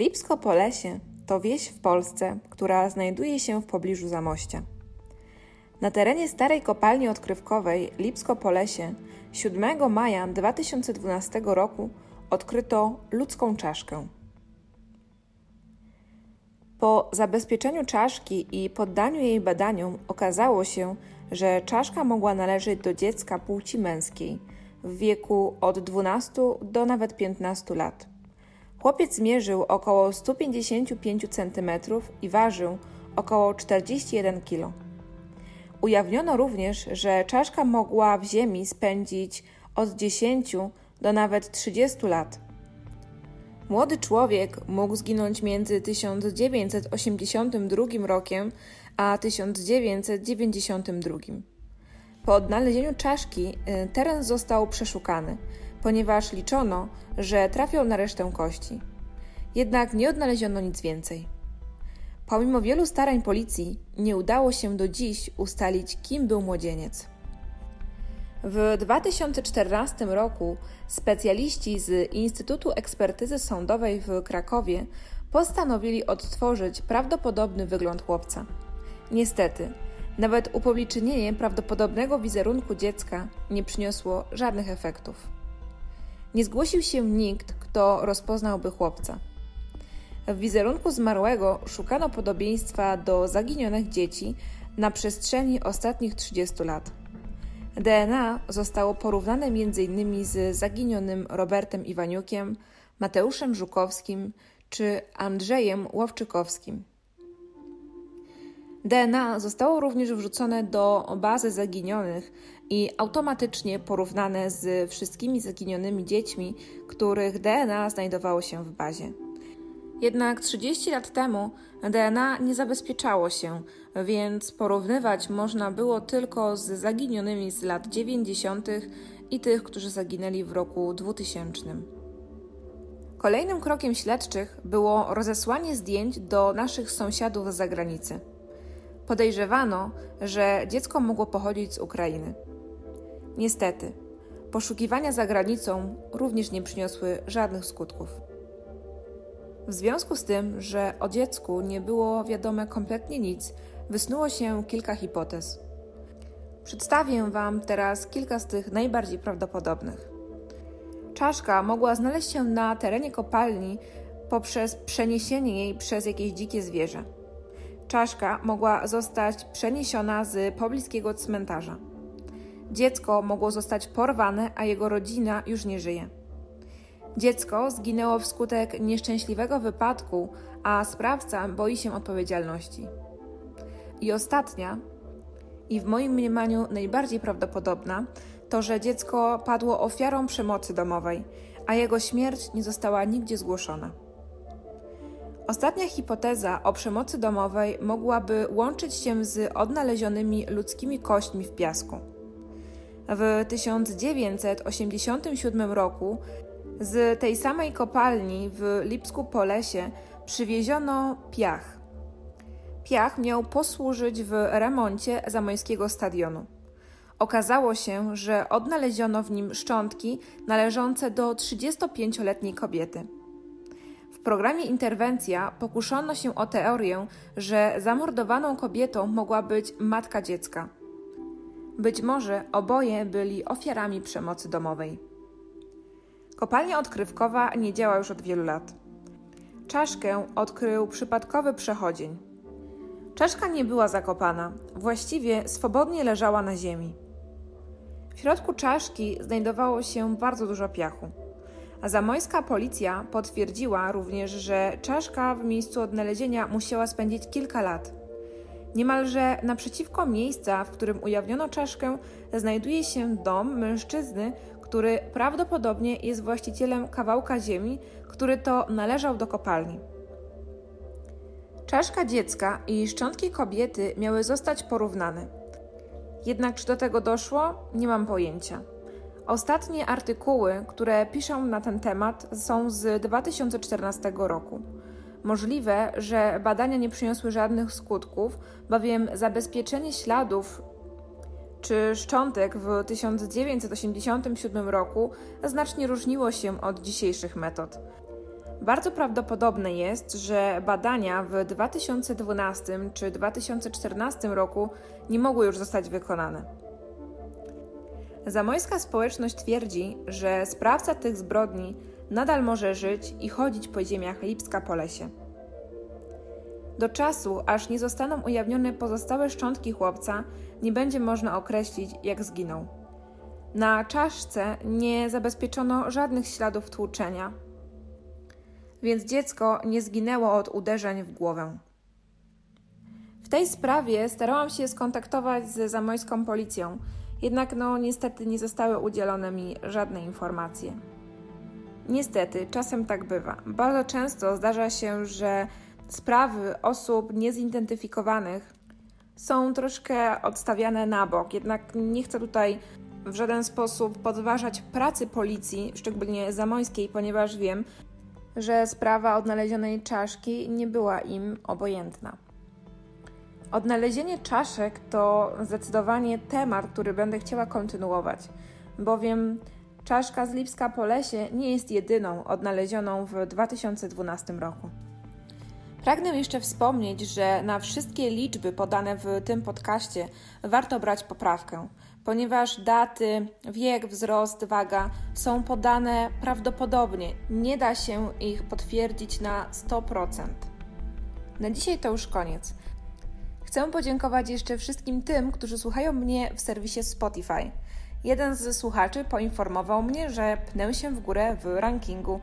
Lipsko-Polesie to wieś w Polsce, która znajduje się w pobliżu Zamościa. Na terenie starej kopalni odkrywkowej Lipsko-Polesie 7 maja 2012 roku odkryto ludzką czaszkę. Po zabezpieczeniu czaszki i poddaniu jej badaniom okazało się, że czaszka mogła należeć do dziecka płci męskiej w wieku od 12 do nawet 15 lat. Chłopiec mierzył około 155 cm i ważył około 41 kg. Ujawniono również, że czaszka mogła w ziemi spędzić od 10 do nawet 30 lat. Młody człowiek mógł zginąć między 1982 rokiem a 1992. Po odnalezieniu czaszki y, teren został przeszukany, ponieważ liczono, że trafią na resztę kości. Jednak nie odnaleziono nic więcej. Pomimo wielu starań policji, nie udało się do dziś ustalić, kim był młodzieniec. W 2014 roku specjaliści z Instytutu Ekspertyzy Sądowej w Krakowie postanowili odtworzyć prawdopodobny wygląd chłopca. Niestety, nawet upublicznienie prawdopodobnego wizerunku dziecka nie przyniosło żadnych efektów. Nie zgłosił się nikt, kto rozpoznałby chłopca. W wizerunku zmarłego szukano podobieństwa do zaginionych dzieci na przestrzeni ostatnich 30 lat. DNA zostało porównane m.in. z zaginionym Robertem Iwaniukiem, Mateuszem Żukowskim czy Andrzejem Łowczykowskim. DNA zostało również wrzucone do bazy zaginionych i automatycznie porównane z wszystkimi zaginionymi dziećmi, których DNA znajdowało się w bazie. Jednak 30 lat temu DNA nie zabezpieczało się, więc porównywać można było tylko z zaginionymi z lat 90. i tych, którzy zaginęli w roku 2000. Kolejnym krokiem śledczych było rozesłanie zdjęć do naszych sąsiadów z zagranicy. Podejrzewano, że dziecko mogło pochodzić z Ukrainy. Niestety, poszukiwania za granicą również nie przyniosły żadnych skutków. W związku z tym, że o dziecku nie było wiadome kompletnie nic, wysnuło się kilka hipotez. Przedstawię Wam teraz kilka z tych najbardziej prawdopodobnych. Czaszka mogła znaleźć się na terenie kopalni poprzez przeniesienie jej przez jakieś dzikie zwierzę. Czaszka mogła zostać przeniesiona z pobliskiego cmentarza. Dziecko mogło zostać porwane, a jego rodzina już nie żyje. Dziecko zginęło wskutek nieszczęśliwego wypadku, a sprawca boi się odpowiedzialności. I ostatnia, i w moim mniemaniu najbardziej prawdopodobna, to, że dziecko padło ofiarą przemocy domowej, a jego śmierć nie została nigdzie zgłoszona. Ostatnia hipoteza o przemocy domowej mogłaby łączyć się z odnalezionymi ludzkimi kośćmi w piasku. W 1987 roku z tej samej kopalni w Lipsku Polesie przywieziono piach. Piach miał posłużyć w remoncie zamojskiego stadionu. Okazało się, że odnaleziono w nim szczątki należące do 35-letniej kobiety. W programie Interwencja pokuszono się o teorię, że zamordowaną kobietą mogła być matka dziecka. Być może oboje byli ofiarami przemocy domowej. Kopalnia odkrywkowa nie działa już od wielu lat. Czaszkę odkrył przypadkowy przechodzień. Czaszka nie była zakopana, właściwie swobodnie leżała na ziemi. W środku czaszki znajdowało się bardzo dużo piachu. A zamojska policja potwierdziła również, że czaszka w miejscu odnalezienia musiała spędzić kilka lat. Niemalże naprzeciwko miejsca, w którym ujawniono czaszkę, znajduje się dom mężczyzny, który prawdopodobnie jest właścicielem kawałka ziemi, który to należał do kopalni. Czaszka dziecka i szczątki kobiety miały zostać porównane. Jednak czy do tego doszło, nie mam pojęcia. Ostatnie artykuły, które piszą na ten temat, są z 2014 roku. Możliwe, że badania nie przyniosły żadnych skutków, bowiem zabezpieczenie śladów czy szczątek w 1987 roku znacznie różniło się od dzisiejszych metod. Bardzo prawdopodobne jest, że badania w 2012 czy 2014 roku nie mogły już zostać wykonane. Zamojska społeczność twierdzi, że sprawca tych zbrodni nadal może żyć i chodzić po ziemiach Lipska po lesie. Do czasu, aż nie zostaną ujawnione pozostałe szczątki chłopca, nie będzie można określić, jak zginął. Na czaszce nie zabezpieczono żadnych śladów tłuczenia, więc dziecko nie zginęło od uderzeń w głowę. W tej sprawie starałam się skontaktować z zamojską policją, jednak no niestety nie zostały udzielone mi żadne informacje. Niestety, czasem tak bywa. Bardzo często zdarza się, że sprawy osób niezidentyfikowanych są troszkę odstawiane na bok. Jednak nie chcę tutaj w żaden sposób podważać pracy policji, szczególnie zamońskiej, ponieważ wiem, że sprawa odnalezionej czaszki nie była im obojętna. Odnalezienie czaszek to zdecydowanie temat, który będę chciała kontynuować, bowiem czaszka z Lipska po lesie nie jest jedyną odnalezioną w 2012 roku. Pragnę jeszcze wspomnieć, że na wszystkie liczby podane w tym podcaście warto brać poprawkę, ponieważ daty, wiek, wzrost, waga są podane prawdopodobnie. Nie da się ich potwierdzić na 100%. Na dzisiaj to już koniec. Chcę podziękować jeszcze wszystkim tym, którzy słuchają mnie w serwisie Spotify. Jeden z słuchaczy poinformował mnie, że pnę się w górę w rankingu.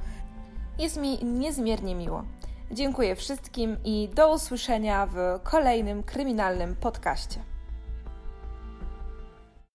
Jest mi niezmiernie miło. Dziękuję wszystkim i do usłyszenia w kolejnym kryminalnym podcaście.